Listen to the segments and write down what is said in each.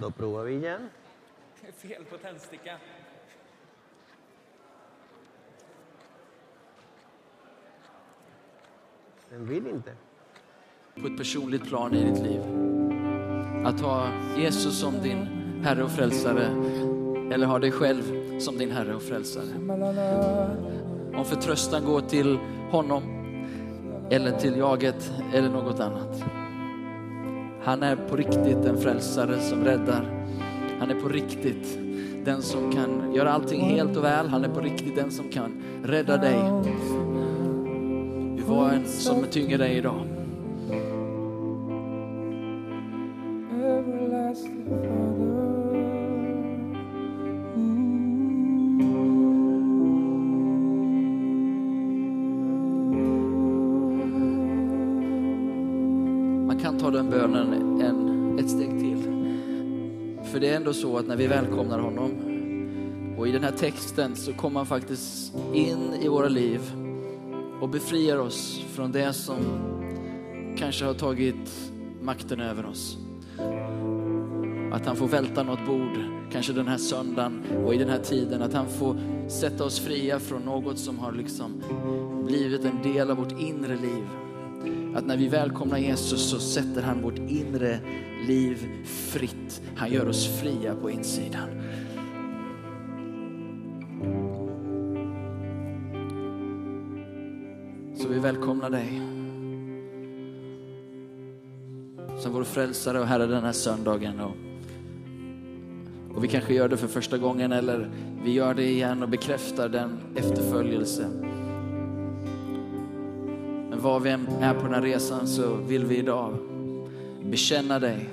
Då provar vi igen. Fel på tändsticka. Den vill inte. på ett personligt plan i ditt liv. Att ha Jesus som din Herre och Frälsare eller ha dig själv som din Herre och Frälsare. Om förtröstan går till honom eller till jaget eller något annat. Han är på riktigt en frälsare som räddar. Han är på riktigt den som kan göra allting helt och väl. Han är på riktigt den som kan rädda dig. Du var en som tynger dig idag. För det är ändå så att när vi välkomnar honom och i den här texten så kommer han faktiskt in i våra liv och befriar oss från det som kanske har tagit makten över oss. Att han får välta något bord, kanske den här söndagen och i den här tiden. Att han får sätta oss fria från något som har liksom blivit en del av vårt inre liv. Att när vi välkomnar Jesus så sätter han vårt inre liv fritt. Han gör oss fria på insidan. Så vi välkomnar dig. Som vår frälsare och Herre den här söndagen. Och, och vi kanske gör det för första gången eller vi gör det igen och bekräftar den efterföljelse. Var vi än är på den här resan så vill vi idag bekänna dig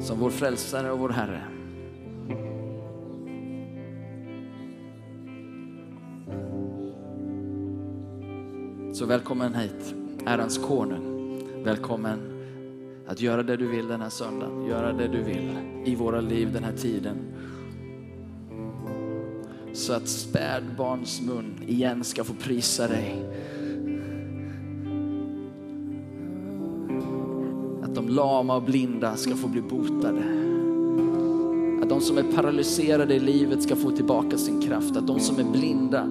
som vår frälsare och vår Herre. Så välkommen hit, ärans konung. Välkommen att göra det du vill den här söndagen, göra det du vill i våra liv den här tiden. Så att spädbarns mun igen ska få prisa dig. Att de lama och blinda ska få bli botade. Att de som är paralyserade i livet ska få tillbaka sin kraft. Att de som är blinda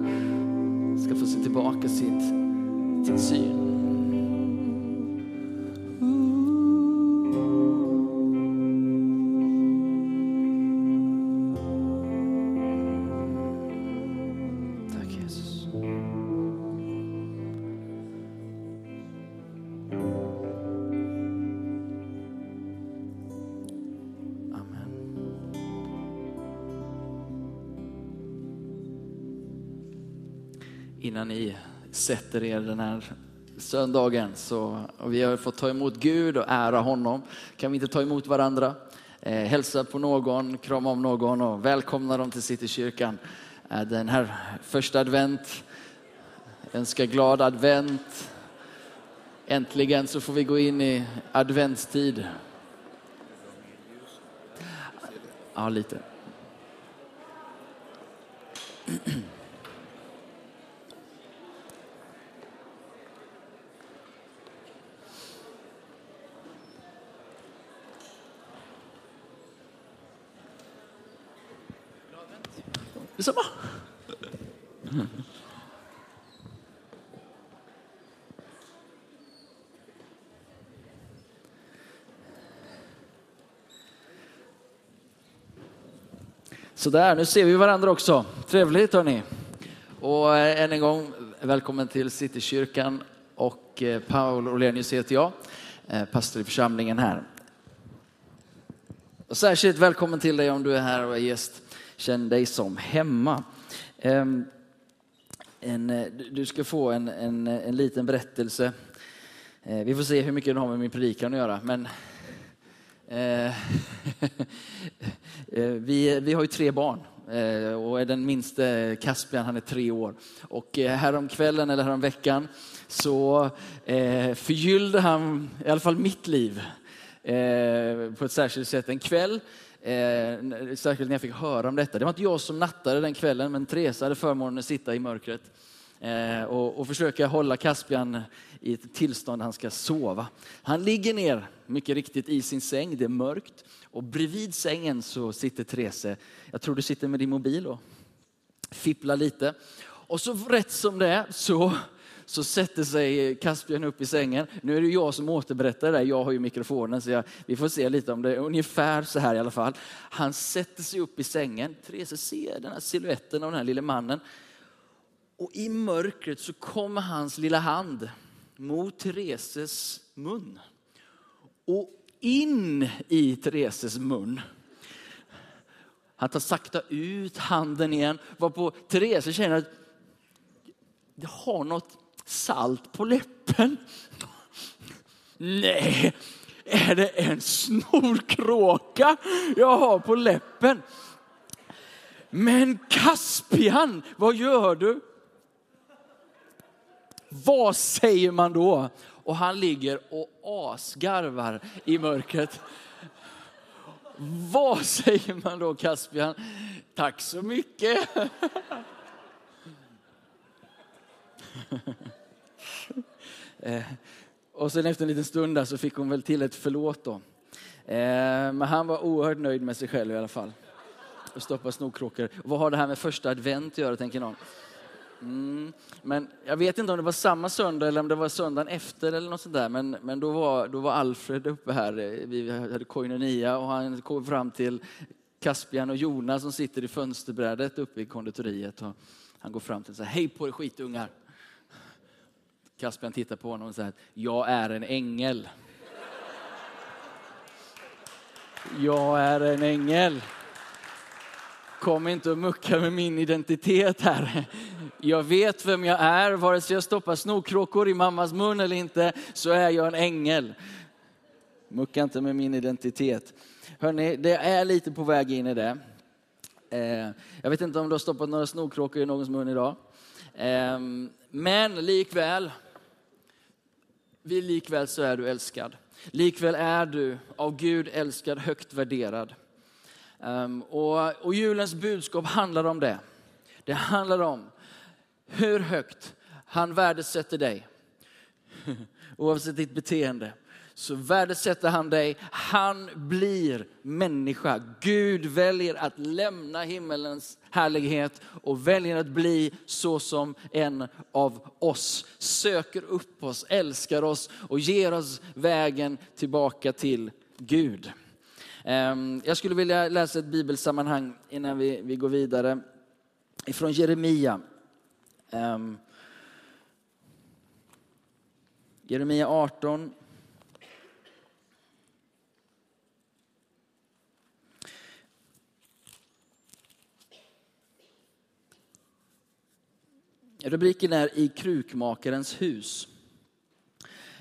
ska få se tillbaka sitt, sin syn. Innan ni sätter er den här söndagen så och vi har fått ta emot Gud och ära honom. Kan vi inte ta emot varandra? Eh, hälsa på någon, krama om någon och välkomna dem till Citykyrkan. Eh, den här första advent. Önska glad advent. Äntligen så får vi gå in i adventstid. Ja, lite. Detsamma. Sådär, nu ser vi varandra också. Trevligt hörni. Och eh, än en gång, välkommen till Citykyrkan. Och eh, Paul Olenius heter jag, eh, pastor i församlingen här. Och särskilt välkommen till dig om du är här och är gäst. Känn dig som hemma. Ehm, en, eh, du- ska få en, en, en liten berättelse. Eh, vi får se hur mycket den har med min predikan att göra. Men, eh, eh vi, vi har ju tre barn och är den minste Caspian, han är tre år. Och häromkvällen eller häromveckan så förgyllde han i alla fall mitt liv på ett särskilt sätt. En kväll, eh, särskilt när jag fick höra om detta. Det var inte jag som nattade den kvällen, men Therese hade förmånen att sitta i mörkret eh, och, och försöka hålla Caspian i ett tillstånd han ska sova. Han ligger ner, mycket riktigt, i sin säng. Det är mörkt och bredvid sängen så sitter Therese. Jag tror du sitter med din mobil och fipplar lite. Och så rätt som det är så så sätter sig Caspian upp i sängen. Nu är det jag som återberättar det, jag har ju mikrofonen så jag, vi får se lite om det är ungefär så här i alla fall. Han sätter sig upp i sängen, Therese ser den här siluetten av den här lille mannen. Och i mörkret så kommer hans lilla hand mot Thereses mun. Och in i Thereses mun. Han tar sakta ut handen igen, varpå Therese känner att det har något salt på läppen. Nej, är det en snorkråka jag har på läppen? Men Caspian, vad gör du? Vad säger man då? Och han ligger och asgarvar i mörkret. Vad säger man då Caspian? Tack så mycket. Eh, och sen efter en liten stund där så fick hon väl till ett förlåt då. Eh, men han var oerhört nöjd med sig själv i alla fall. Och stoppa snorkråkor. Vad har det här med första advent att göra tänker någon? Mm. Men jag vet inte om det var samma söndag eller om det var söndagen efter eller något sånt där. Men, men då, var, då var Alfred uppe här. Eh, vi hade koinonia och han kom fram till Caspian och Jonas som sitter i fönsterbrädet uppe i konditoriet. Och han går fram till och säger, hej på er skitungar. Caspian tittar på honom och säger, jag är en ängel. Jag är en ängel. Kom inte och mucka med min identitet här. Jag vet vem jag är, vare sig jag stoppar snorkråkor i mammas mun eller inte, så är jag en ängel. Mucka inte med min identitet. Hörrni, det är lite på väg in i det. Eh, jag vet inte om du har stoppat några snorkråkor i någons mun idag. Ehm, men likväl, vi likväl så är du älskad. Likväl är du av Gud älskad, högt värderad. Um, och, och julens budskap handlar om det. Det handlar om hur högt han värdesätter dig. Oavsett ditt beteende så värdesätter han dig. Han blir människa. Gud väljer att lämna himmelens härlighet och väljer att bli så som en av oss. Söker upp oss, älskar oss och ger oss vägen tillbaka till Gud. Ehm, jag skulle vilja läsa ett bibelsammanhang innan vi, vi går vidare. Ifrån Jeremia. Ehm, Jeremia 18, Rubriken är I krukmakarens hus.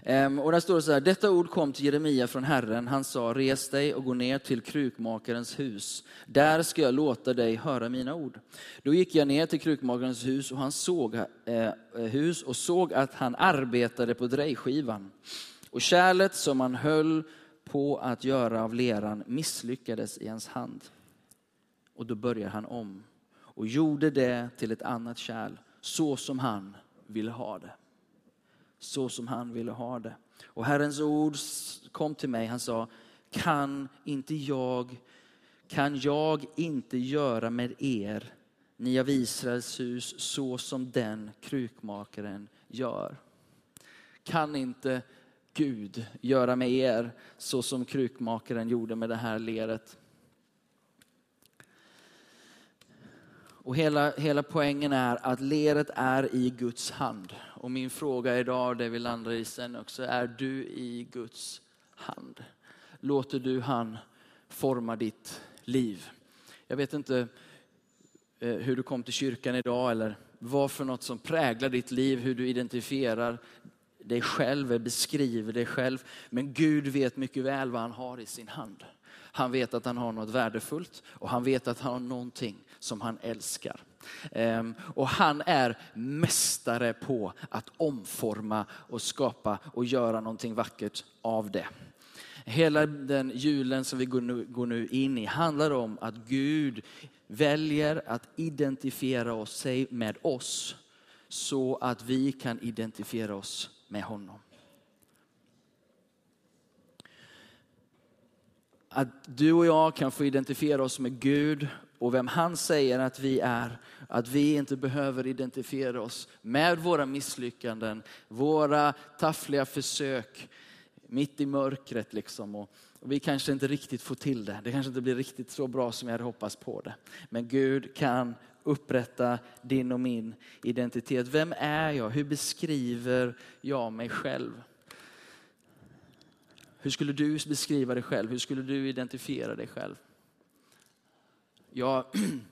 Ehm, och där står det så här, detta ord kom till Jeremia från Herren. Han sa, res dig och gå ner till krukmakarens hus. Där ska jag låta dig höra mina ord. Då gick jag ner till krukmakarens hus och han såg, eh, hus och såg att han arbetade på drejskivan. Och kärlet som han höll på att göra av leran misslyckades i hans hand. Och då började han om och gjorde det till ett annat kärl så som han ville ha det. Så som han ville ha det. Och Herrens ord kom till mig. Han sa, kan inte jag, kan jag inte göra med er, ni av Israels hus, så som den krukmakaren gör? Kan inte Gud göra med er så som krukmakaren gjorde med det här leret? Och hela, hela poängen är att leret är i Guds hand. Och min fråga idag, det vi landar i sen också, är du i Guds hand? Låter du han forma ditt liv? Jag vet inte eh, hur du kom till kyrkan idag eller vad för något som präglar ditt liv, hur du identifierar dig själv, beskriver dig själv. Men Gud vet mycket väl vad han har i sin hand. Han vet att han har något värdefullt och han vet att han har någonting som han älskar. Ehm, och han är mästare på att omforma och skapa och göra någonting vackert av det. Hela den julen som vi går nu, in i handlar om att Gud väljer att identifiera sig med oss så att vi kan identifiera oss med honom. Att du och jag kan få identifiera oss med Gud och vem han säger att vi är. Att vi inte behöver identifiera oss med våra misslyckanden, våra taffliga försök mitt i mörkret. Liksom. Och vi kanske inte riktigt får till det. Det kanske inte blir riktigt så bra som jag hade hoppats på det. Men Gud kan upprätta din och min identitet. Vem är jag? Hur beskriver jag mig själv? Hur skulle du beskriva dig själv? Hur skulle du identifiera dig själv? Jag,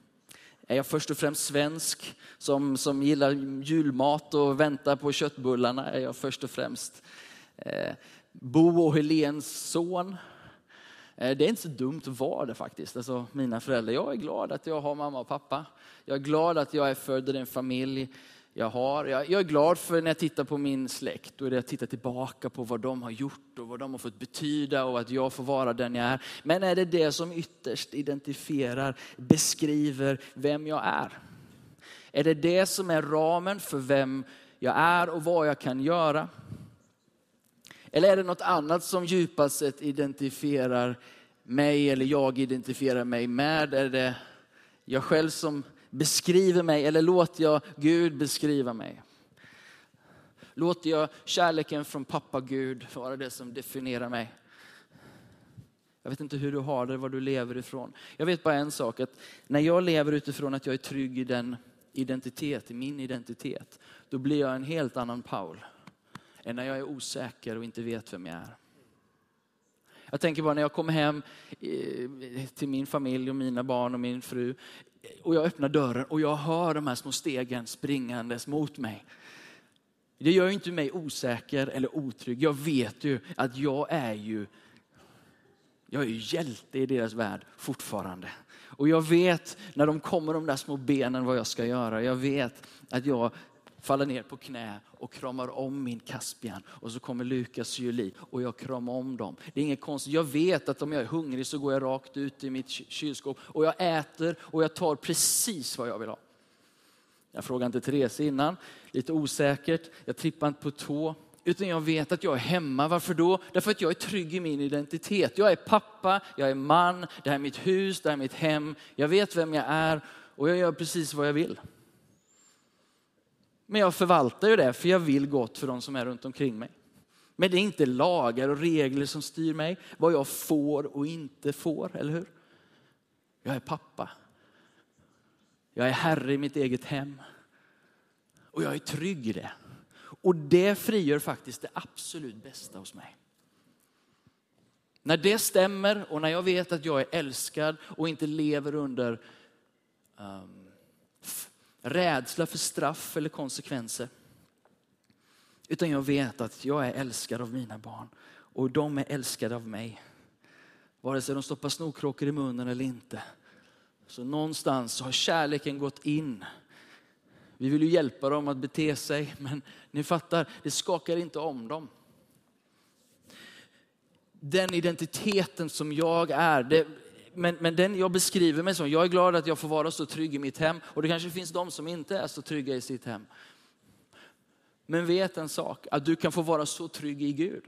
är jag först och främst svensk som, som gillar julmat och väntar på köttbullarna? Är jag först och främst eh, Bo och Helens son? Eh, det är inte så dumt att vara det faktiskt. Alltså, mina föräldrar. Jag är glad att jag har mamma och pappa. Jag är glad att jag är född i en familj jag har. Jag, jag är glad för när jag tittar på min släkt och jag tittar tillbaka på vad de har gjort och vad de har fått betyda och att jag får vara den jag är. Men är det det som ytterst identifierar, beskriver vem jag är? Är det det som är ramen för vem jag är och vad jag kan göra? Eller är det något annat som djupast sett identifierar mig eller jag identifierar mig med? Är det jag själv som beskriver mig eller låter jag Gud beskriva mig? Låter jag kärleken från pappa Gud vara det som definierar mig? Jag vet inte hur du har det, var du lever ifrån. Jag vet bara en sak, att när jag lever utifrån att jag är trygg i den identitet, i min identitet, då blir jag en helt annan Paul. Än när jag är osäker och inte vet vem jag är. Jag tänker bara när jag kommer hem eh, till min familj och mina barn och min fru och jag öppnar dörren och jag hör de här små stegen springandes mot mig. Det gör ju inte mig osäker eller otrygg. Jag vet ju att jag är ju, jag är ju hjälte i deras värld fortfarande. Och jag vet när de kommer de där små benen vad jag ska göra. Jag vet att jag faller ner på knä och kramar om min Caspian. Och så kommer Lukas och Julie och jag kramar om dem. Det är inget konstigt. Jag vet att om jag är hungrig så går jag rakt ut i mitt kylskåp och jag äter och jag tar precis vad jag vill ha. Jag frågade inte Therese innan, lite osäkert. Jag trippar inte på tå. Utan jag vet att jag är hemma. Varför då? Därför att jag är trygg i min identitet. Jag är pappa, jag är man, det här är mitt hus, det här är mitt hem. Jag vet vem jag är och jag gör precis vad jag vill. Men jag förvaltar ju det för jag vill gott för de som är runt omkring mig. Men det är inte lagar och regler som styr mig, vad jag får och inte får, eller hur? Jag är pappa. Jag är herre i mitt eget hem. Och jag är trygg i det. Och det frigör faktiskt det absolut bästa hos mig. När det stämmer och när jag vet att jag är älskad och inte lever under um, rädsla för straff eller konsekvenser. Utan jag vet att jag är älskad av mina barn och de är älskade av mig. Vare sig de stoppar snorkråkor i munnen eller inte. Så någonstans har kärleken gått in. Vi vill ju hjälpa dem att bete sig, men ni fattar, det skakar inte om dem. Den identiteten som jag är, det, men, men den jag beskriver mig som, jag är glad att jag får vara så trygg i mitt hem. Och det kanske finns de som inte är så trygga i sitt hem. Men vet en sak, att du kan få vara så trygg i Gud.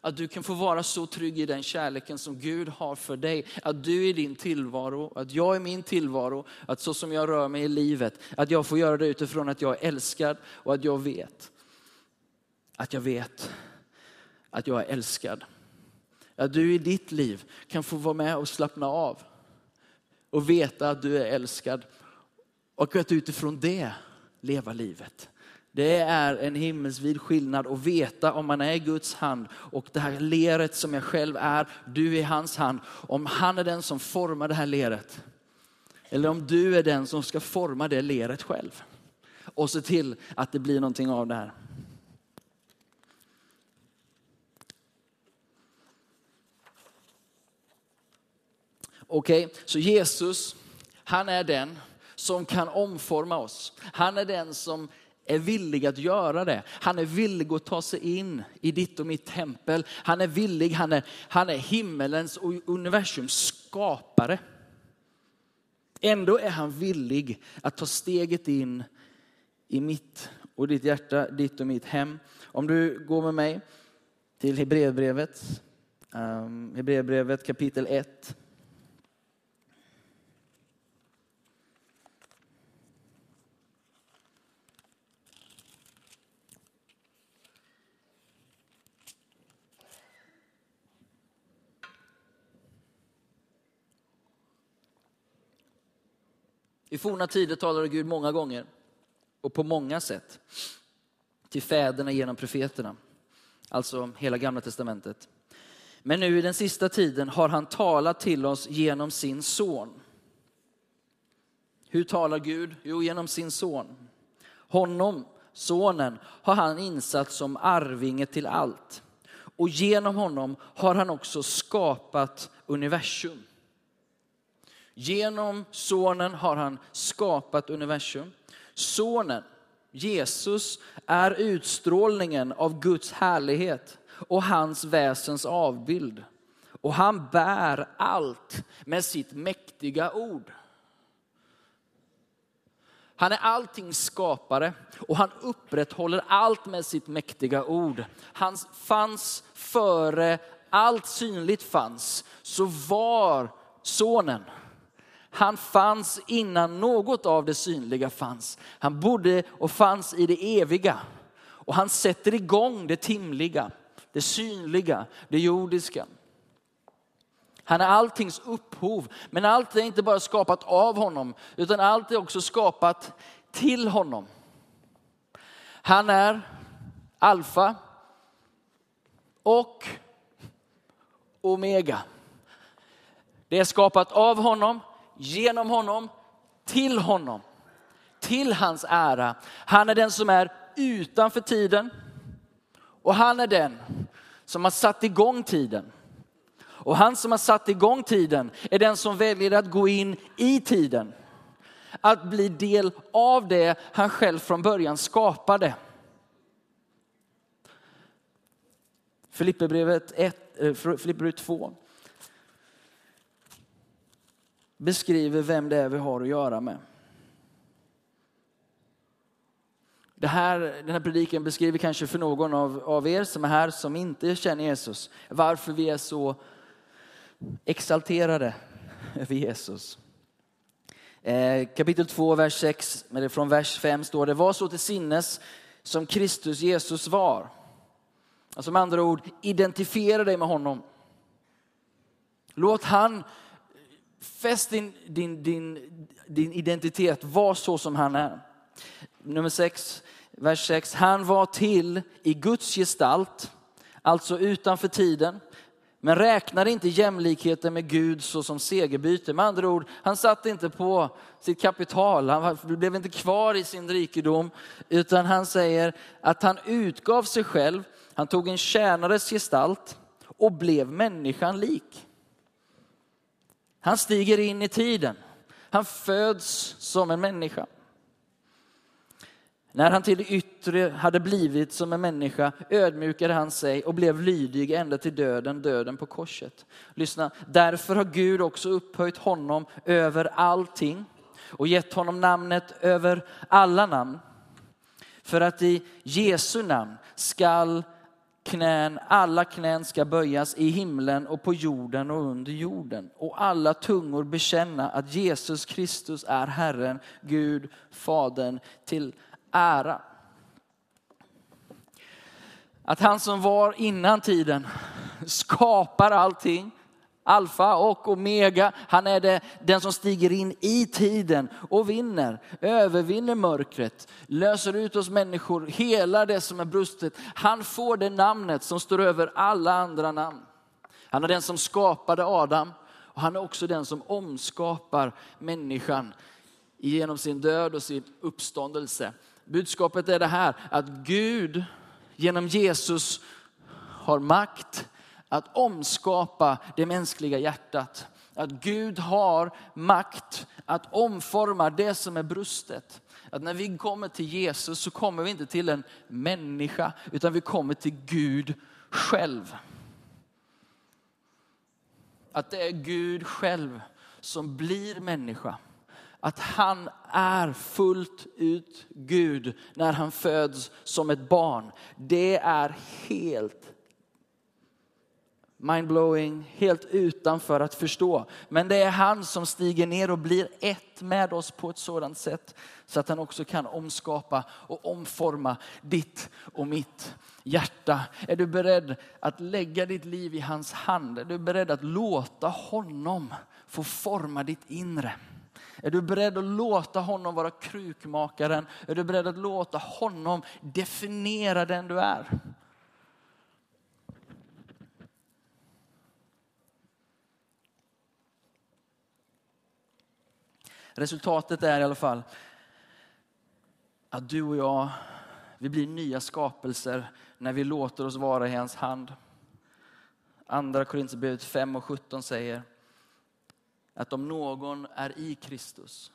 Att du kan få vara så trygg i den kärleken som Gud har för dig. Att du är din tillvaro, att jag är min tillvaro, att så som jag rör mig i livet, att jag får göra det utifrån att jag är älskad och att jag vet. Att jag vet att jag är älskad. Att du i ditt liv kan få vara med och slappna av. Och veta att du är älskad. Och att utifrån det leva livet. Det är en himmelsvid skillnad att veta om man är i Guds hand och det här leret som jag själv är, du är i hans hand. Om han är den som formar det här leret. Eller om du är den som ska forma det leret själv. Och se till att det blir någonting av det här. Okej, okay? så Jesus, han är den som kan omforma oss. Han är den som är villig att göra det. Han är villig att ta sig in i ditt och mitt tempel. Han är villig, han är, han är himmelens och universums skapare. Ändå är han villig att ta steget in i mitt och ditt hjärta, ditt och mitt hem. Om du går med mig till Hebreerbrevet, um, Hebreerbrevet kapitel 1. I forna tider talade Gud många gånger och på många sätt till fäderna genom profeterna, alltså hela gamla testamentet. Men nu i den sista tiden har han talat till oss genom sin son. Hur talar Gud? Jo, genom sin son. Honom, sonen, har han insatt som arvinge till allt. Och genom honom har han också skapat universum. Genom sonen har han skapat universum. Sonen, Jesus, är utstrålningen av Guds härlighet och hans väsens avbild. Och han bär allt med sitt mäktiga ord. Han är alltings skapare och han upprätthåller allt med sitt mäktiga ord. Han fanns före allt synligt fanns, så var sonen han fanns innan något av det synliga fanns. Han bodde och fanns i det eviga. Och han sätter igång det timliga, det synliga, det jordiska. Han är alltings upphov, men allt är inte bara skapat av honom, utan allt är också skapat till honom. Han är alfa och omega. Det är skapat av honom, genom honom, till honom, till hans ära. Han är den som är utanför tiden och han är den som har satt igång tiden. Och han som har satt igång tiden är den som väljer att gå in i tiden. Att bli del av det han själv från början skapade. Filipperbrevet 2 beskriver vem det är vi har att göra med. Det här, den här predikan beskriver kanske för någon av, av er som är här som inte känner Jesus varför vi är så exalterade över Jesus. Eh, kapitel 2, vers 6, eller från vers 5 står det, var så till sinnes som Kristus Jesus var. Alltså med andra ord, identifiera dig med honom. Låt han Fäst din, din, din, din identitet, var så som han är. Nummer 6, vers 6. Han var till i Guds gestalt, alltså utanför tiden. Men räknade inte jämlikheten med Gud så som segerbyte. Med andra ord, han satt inte på sitt kapital, han blev inte kvar i sin rikedom. Utan han säger att han utgav sig själv, han tog en tjänares gestalt och blev människan lik. Han stiger in i tiden. Han föds som en människa. När han till det yttre hade blivit som en människa ödmjukade han sig och blev lydig ända till döden, döden på korset. Lyssna, därför har Gud också upphöjt honom över allting och gett honom namnet över alla namn. För att i Jesu namn skall knän, alla knän ska böjas i himlen och på jorden och under jorden. Och alla tungor bekänna att Jesus Kristus är Herren, Gud, Fadern till ära. Att han som var innan tiden skapar allting Alfa och omega. Han är det, den som stiger in i tiden och vinner, övervinner mörkret, löser ut oss människor, helar det som är brustet. Han får det namnet som står över alla andra namn. Han är den som skapade Adam och han är också den som omskapar människan genom sin död och sin uppståndelse. Budskapet är det här att Gud genom Jesus har makt att omskapa det mänskliga hjärtat. Att Gud har makt att omforma det som är brustet. Att när vi kommer till Jesus så kommer vi inte till en människa utan vi kommer till Gud själv. Att det är Gud själv som blir människa. att han är fullt ut Gud när han föds som ett barn. Det är helt mindblowing, helt utanför att förstå. Men det är han som stiger ner och blir ett med oss på ett sådant sätt så att han också kan omskapa och omforma ditt och mitt hjärta. Är du beredd att lägga ditt liv i hans hand? Är du beredd att låta honom få forma ditt inre? Är du beredd att låta honom vara krukmakaren? Är du beredd att låta honom definiera den du är? Resultatet är i alla fall att du och jag, vi blir nya skapelser när vi låter oss vara i hans hand. Andra Korinthierbrevet 5 och 17 säger att om någon är i Kristus,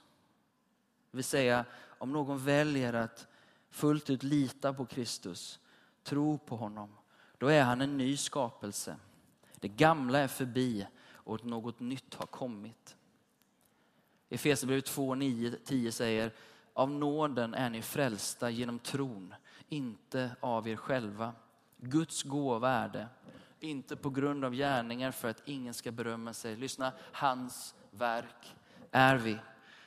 det vill säga om någon väljer att fullt ut lita på Kristus, tro på honom, då är han en ny skapelse. Det gamla är förbi och något nytt har kommit. Efesierbrevet 2, 9, 10 säger av nåden är ni frälsta genom tron, inte av er själva. Guds gåva är det, inte på grund av gärningar för att ingen ska berömma sig. Lyssna, hans verk är vi,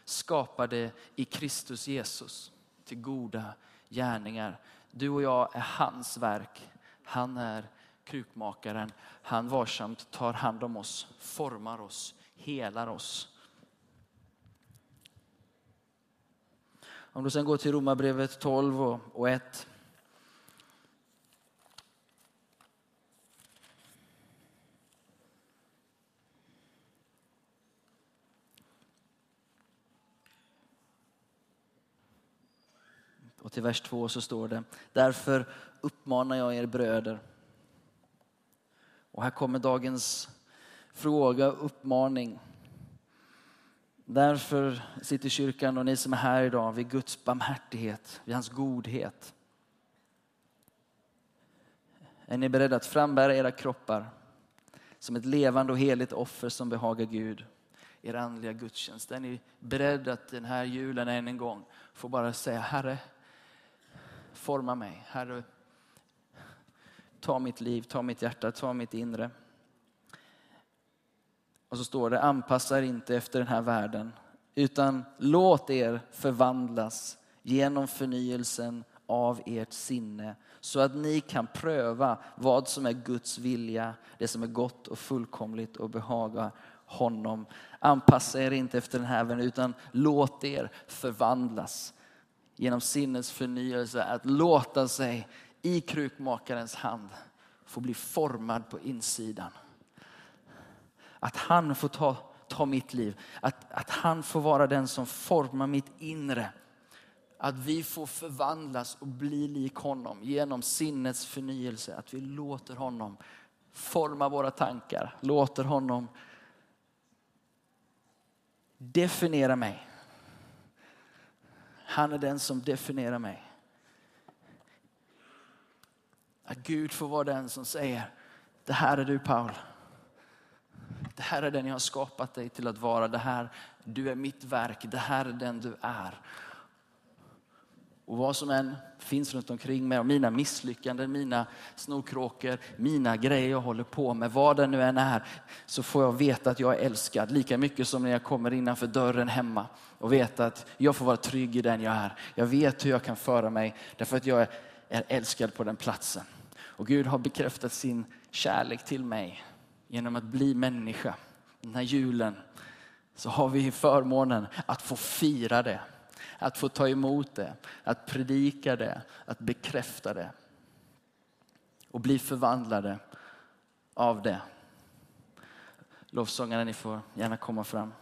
skapade i Kristus Jesus till goda gärningar. Du och jag är hans verk. Han är krukmakaren. Han varsamt tar hand om oss, formar oss, helar oss. Om du sen går till Romarbrevet 12 och 1. Och till vers 2 så står det, därför uppmanar jag er bröder. Och här kommer dagens fråga, uppmaning. Därför sitter kyrkan och ni som är här idag vid Guds barmhärtighet, vid hans godhet. Är ni beredda att frambära era kroppar som ett levande och heligt offer som behagar Gud? Er andliga gudstjänst. Är ni beredda att den här julen än en gång få bara säga Herre, forma mig. Herre, ta mitt liv, ta mitt hjärta, ta mitt inre. Och så står det, anpassa er inte efter den här världen, utan låt er förvandlas genom förnyelsen av ert sinne så att ni kan pröva vad som är Guds vilja, det som är gott och fullkomligt och behaga honom. Anpassa er inte efter den här världen utan låt er förvandlas genom sinnets förnyelse, att låta sig i krukmakarens hand få bli formad på insidan. Att han får ta, ta mitt liv, att, att han får vara den som formar mitt inre. Att vi får förvandlas och bli lik honom genom sinnets förnyelse. Att vi låter honom forma våra tankar, låter honom definiera mig. Han är den som definierar mig. Att Gud får vara den som säger, det här är du Paul. Det här är den jag har skapat dig till att vara. Det här, du är mitt verk. Det här är den du är. Och vad som än finns runt omkring mig, mina misslyckanden, mina snorkråkor, mina grejer jag håller på med, vad det nu än är, så får jag veta att jag är älskad lika mycket som när jag kommer innanför dörren hemma och veta att jag får vara trygg i den jag är. Jag vet hur jag kan föra mig därför att jag är älskad på den platsen. Och Gud har bekräftat sin kärlek till mig genom att bli människa. Den här julen så har vi förmånen att få fira det, att få ta emot det, att predika det, att bekräfta det och bli förvandlade av det. Lovsångarna, ni får gärna komma fram.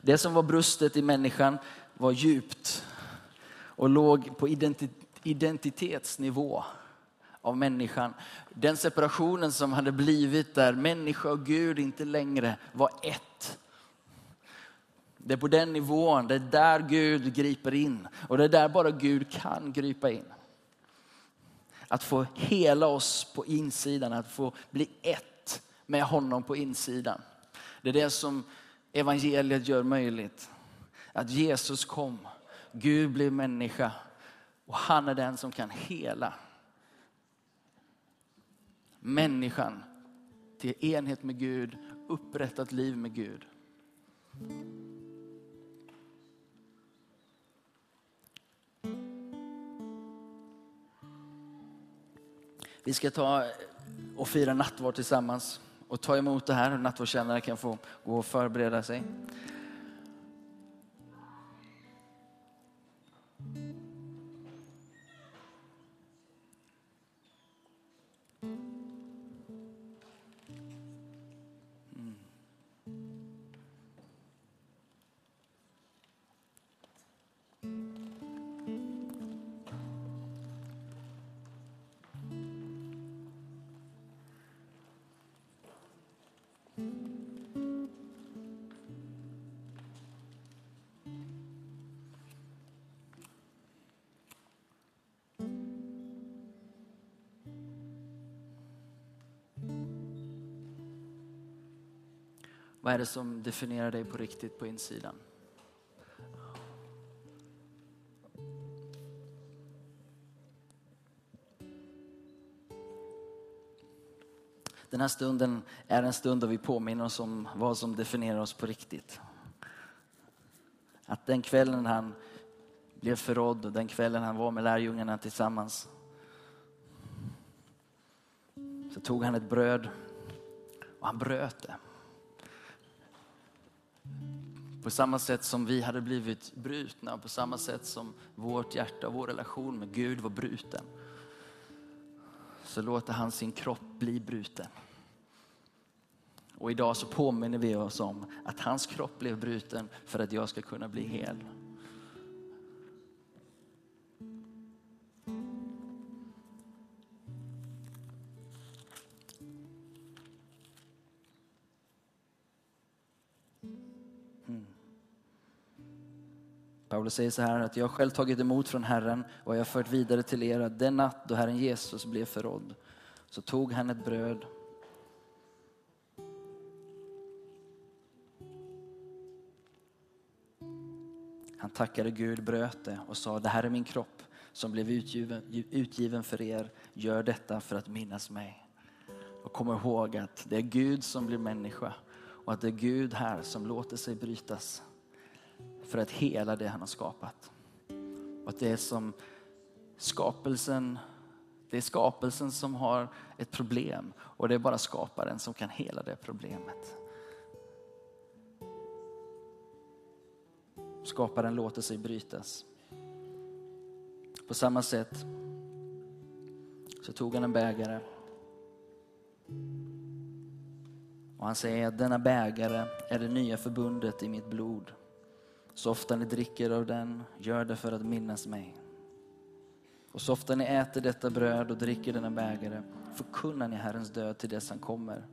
Det som var brustet i människan var djupt och låg på identitetsnivå av människan. Den separationen som hade blivit där människa och Gud inte längre var ett. Det är på den nivån, det är där Gud griper in och det är där bara Gud kan gripa in. Att få hela oss på insidan, att få bli ett med honom på insidan. Det är det som evangeliet gör möjligt. Att Jesus kom, Gud blir människa och han är den som kan hela människan till enhet med Gud, upprättat liv med Gud. Vi ska ta och fira nattvard tillsammans och ta emot det här. Nattvardskännare kan få gå och förbereda sig. Vad är det som definierar dig på riktigt på insidan? Den här stunden är en stund då vi påminner oss om vad som definierar oss på riktigt. Att den kvällen han blev förrådd och den kvällen han var med lärjungarna tillsammans så tog han ett bröd och han bröt det. På samma sätt som vi hade blivit brutna, på samma sätt som vårt hjärta och vår relation med Gud var bruten. Så låter han sin kropp bli bruten. Och idag så påminner vi oss om att hans kropp blev bruten för att jag ska kunna bli hel. Paulus säger så här att jag har själv tagit emot från Herren och jag har fört vidare till er att den natt då Herren Jesus blev förrådd så tog han ett bröd Han tackade Gud, bröt det och sa det här är min kropp som blev utgiven, utgiven för er. Gör detta för att minnas mig. Och kom ihåg att det är Gud som blir människa och att det är Gud här som låter sig brytas för att hela det han har skapat. Och att det är som skapelsen, det är skapelsen som har ett problem och det är bara skaparen som kan hela det problemet. Skaparen låter sig brytas. På samma sätt så tog han en bägare och han säger att denna bägare är det nya förbundet i mitt blod. Så ofta ni dricker av den, gör det för att minnas mig. Och så ofta ni äter detta bröd och dricker denna bägare förkunnar ni Herrens död till dess han kommer.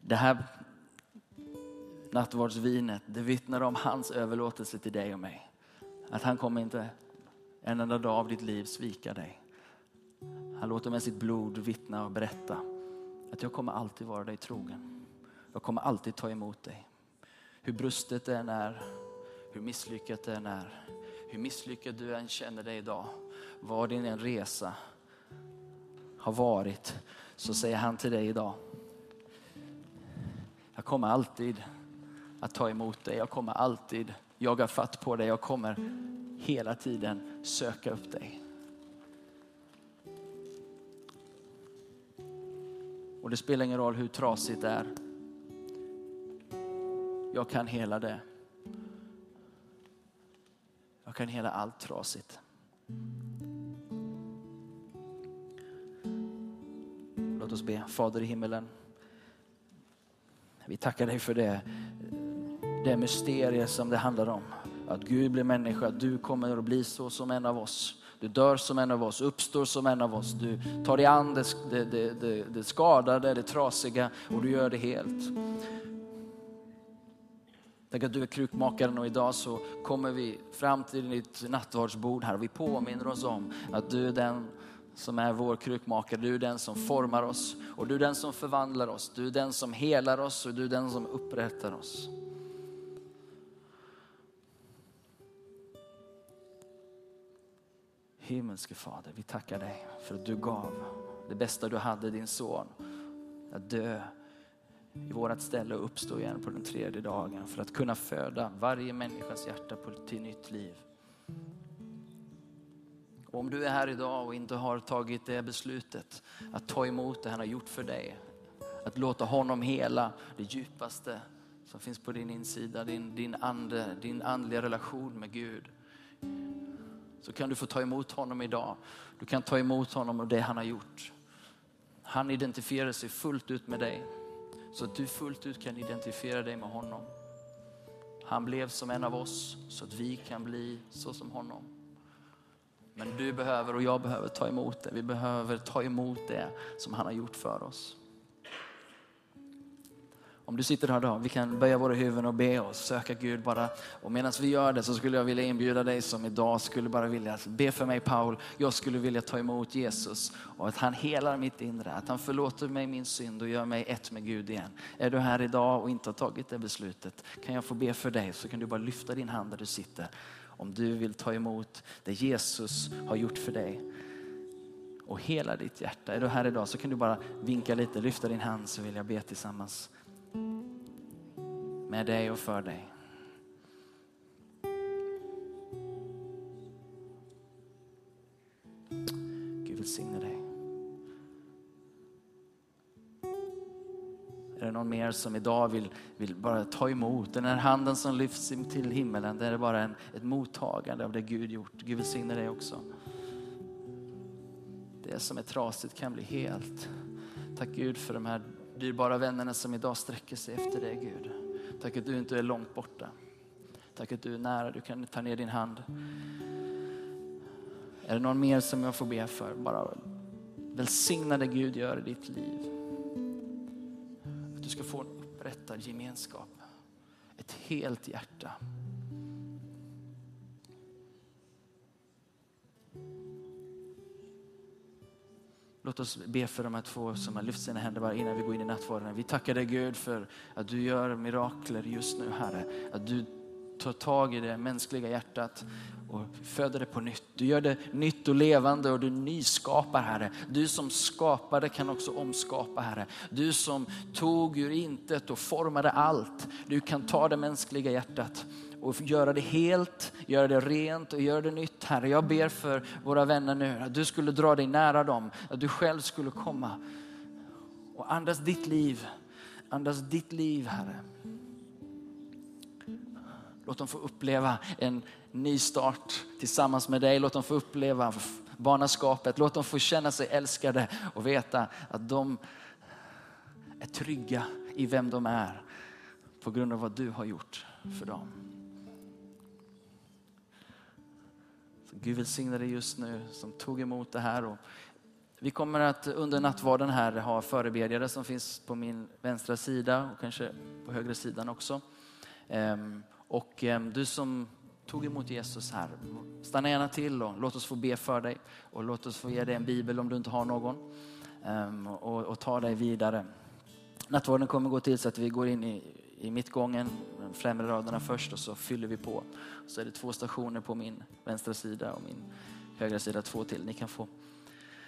Det här nattvardsvinet, det vittnar om hans överlåtelse till dig och mig. Att han kommer inte en enda dag av ditt liv svika dig. Han låter med sitt blod vittna och berätta att jag kommer alltid vara dig trogen. Jag kommer alltid ta emot dig. Hur brustet det än är, hur misslyckat det än är, hur misslyckad du än känner dig idag, vad din en resa har varit, så säger han till dig idag. Jag kommer alltid att ta emot dig. Jag kommer alltid jaga fatt på dig. Jag kommer hela tiden söka upp dig. Och det spelar ingen roll hur trasigt det är. Jag kan hela det. Jag kan hela allt trasigt. Låt oss be. Fader i himmelen. Vi tackar dig för det, det mysterium som det handlar om. Att Gud blir människa, att du kommer att bli så som en av oss. Du dör som en av oss, uppstår som en av oss. Du tar dig an det, det, det, det skadade, det trasiga och du gör det helt. Tack att du är krukmakaren och idag så kommer vi fram till ditt nattvardsbord här och vi påminner oss om att du är den som är vår krukmakare. Du är den som formar oss och du är den som förvandlar oss. Du är den som helar oss och du är den som upprättar oss. Himmelske Fader, vi tackar dig för att du gav det bästa du hade, din son, att dö i vårt ställe och uppstå igen på den tredje dagen för att kunna föda varje människas hjärta till nytt liv. Och om du är här idag och inte har tagit det beslutet att ta emot det han har gjort för dig, att låta honom hela det djupaste som finns på din insida, din, din, ande, din andliga relation med Gud. Så kan du få ta emot honom idag. Du kan ta emot honom och det han har gjort. Han identifierar sig fullt ut med dig. Så att du fullt ut kan identifiera dig med honom. Han blev som en av oss så att vi kan bli så som honom. Men du behöver och jag behöver ta emot det. Vi behöver ta emot det som han har gjort för oss. Om du sitter här idag, vi kan böja våra huvuden och be och söka Gud bara. Och medan vi gör det så skulle jag vilja inbjuda dig som idag skulle bara vilja be för mig Paul. Jag skulle vilja ta emot Jesus och att han helar mitt inre, att han förlåter mig min synd och gör mig ett med Gud igen. Är du här idag och inte har tagit det beslutet, kan jag få be för dig så kan du bara lyfta din hand där du sitter. Om du vill ta emot det Jesus har gjort för dig och hela ditt hjärta. Är du här idag så kan du bara vinka lite, lyfta din hand så vill jag be tillsammans med dig och för dig. Gud välsigne dig. Är det någon mer som idag vill, vill bara ta emot den här handen som lyfts till himmelen? Det är bara en, ett mottagande av det Gud gjort. Gud välsigne dig också. Det som är trasigt kan bli helt. Tack Gud för de här dyrbara vännerna som idag sträcker sig efter dig Gud. Tack att du inte är långt borta. Tack att du är nära, du kan ta ner din hand. Är det någon mer som jag får be för? Bara välsigna det Gud gör i ditt liv. Att du ska få en upprättad gemenskap. Ett helt hjärta. Låt oss be för de här två som har lyft sina händer bara innan vi går in i nattvarden. Vi tackar dig Gud för att du gör mirakler just nu Herre. Att du tar tag i det mänskliga hjärtat och föder det på nytt. Du gör det nytt och levande och du nyskapar Herre. Du som skapade kan också omskapa Herre. Du som tog ur intet och formade allt. Du kan ta det mänskliga hjärtat och göra det helt, göra det rent och göra det nytt Herre. Jag ber för våra vänner nu att du skulle dra dig nära dem, att du själv skulle komma och andas ditt liv, andas ditt liv Herre. Låt dem få uppleva en ny start tillsammans med dig. Låt dem få uppleva barnaskapet. Låt dem få känna sig älskade och veta att de är trygga i vem de är på grund av vad du har gjort för dem. Gud välsigne dig just nu som tog emot det här. Och vi kommer att under nattvarden här ha förebedjare som finns på min vänstra sida och kanske på högra sidan också. Ehm, och ehm, du som tog emot Jesus här, stanna gärna till och låt oss få be för dig. Och låt oss få ge dig en bibel om du inte har någon. Ehm, och, och ta dig vidare. Nattvarden kommer gå till så att vi går in i, i mittgången, de främre raderna först och så fyller vi på. Så är det två stationer på min vänstra sida och min högra sida två till. Ni kan få